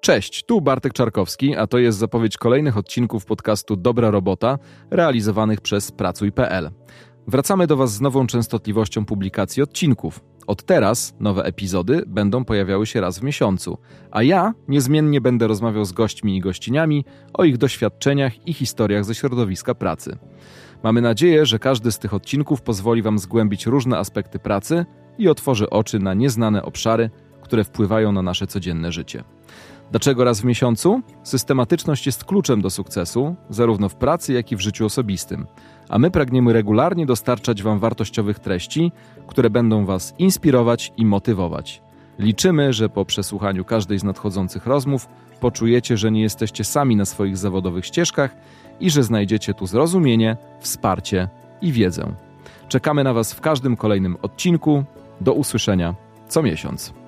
Cześć, tu Bartek Czarkowski, a to jest zapowiedź kolejnych odcinków podcastu Dobra Robota, realizowanych przez Pracuj.pl. Wracamy do Was z nową częstotliwością publikacji odcinków. Od teraz nowe epizody będą pojawiały się raz w miesiącu, a ja niezmiennie będę rozmawiał z gośćmi i gościniami o ich doświadczeniach i historiach ze środowiska pracy. Mamy nadzieję, że każdy z tych odcinków pozwoli Wam zgłębić różne aspekty pracy i otworzy oczy na nieznane obszary, które wpływają na nasze codzienne życie. Dlaczego raz w miesiącu? Systematyczność jest kluczem do sukcesu, zarówno w pracy, jak i w życiu osobistym. A my pragniemy regularnie dostarczać Wam wartościowych treści, które będą Was inspirować i motywować. Liczymy, że po przesłuchaniu każdej z nadchodzących rozmów poczujecie, że nie jesteście sami na swoich zawodowych ścieżkach i że znajdziecie tu zrozumienie, wsparcie i wiedzę. Czekamy na Was w każdym kolejnym odcinku. Do usłyszenia co miesiąc.